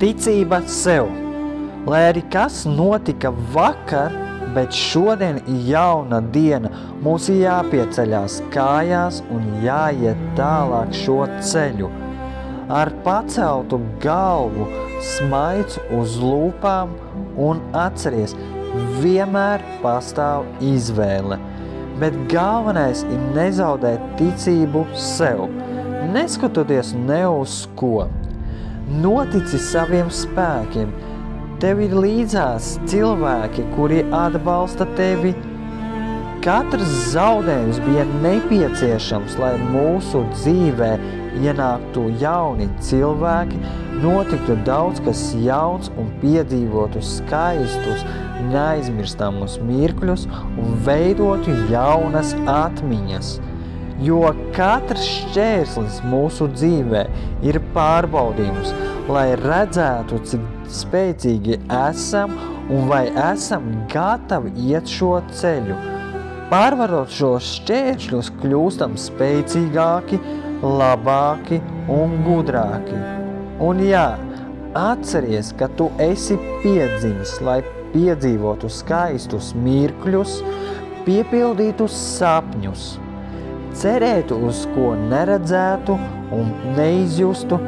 Ticība sev. Lai arī kas notika vakar, bet šodien ir jauna diena. Mums ir jāpieceļās kājās un jāiet tālāk šo ceļu. Ar paceltu galvu, smaids uz lūpām un atceries, vienmēr pastāv izvēle. Bet galvenais ir nezaudēt ticību sev, neskatoties ne uz ko. Notici saviem spēkiem, Tev ir līdzās cilvēki, kuri atbalsta tevi. Katrs zaudējums bija nepieciešams, lai mūsu dzīvē ienāktu jauni cilvēki, notiktu daudz kas jauns un piedzīvotu skaistus, neaizmirstamus mirkļus un veidotu jaunas atmiņas. Jo katrs šķērslis mūsu dzīvē ir pārbaudījums, lai redzētu, cik spēcīgi esam un vai esam gatavi iet šo ceļu. Pārvarot šos šķēršļus, kļūstam spēcīgāki, labāki un gudrāki. Un jā, atceries, ka tu esi piedzimis, lai piedzīvotu skaistus mirkļus, piepildītu sapņus, cerētu uz ko neredzētu un neizjustu,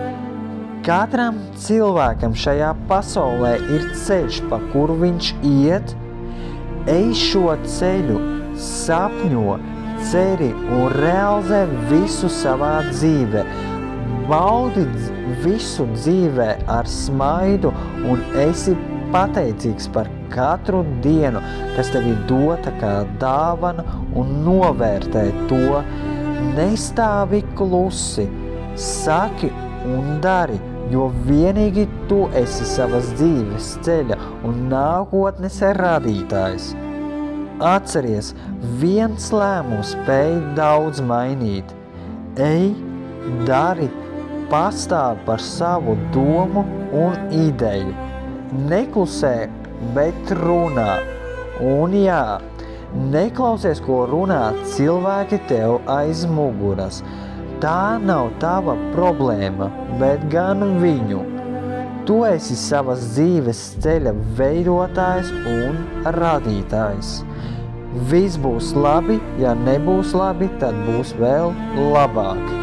Katram cilvēkam šajā pasaulē ir ceļš, pa kuru viņš iet, ej šo ceļu, sapņo, ceri un realizē visu savā dzīvē. Baudi visu dzīvē ar smaidu un esi pateicīgs par katru dienu, kas tev ir dota kā dāvana un novērtē to. Nestāvi klusi, saki un dari – jo vienīgi tu esi savas dzīves ceļa un nākotnes radītājs. Atceries, viens lēmums spēj daudz mainīt. Ej, dari, pastāv par savu domu un ideju. Neklusē, bet runā. Un jā, neklausies, ko runā cilvēki tev aiz muguras – Tā nav tava problēma, bet gan viņu. Tu esi savas dzīves ceļa veidotājs un radītājs. Viss būs labi, ja nebūs labi, tad būs vēl labāk.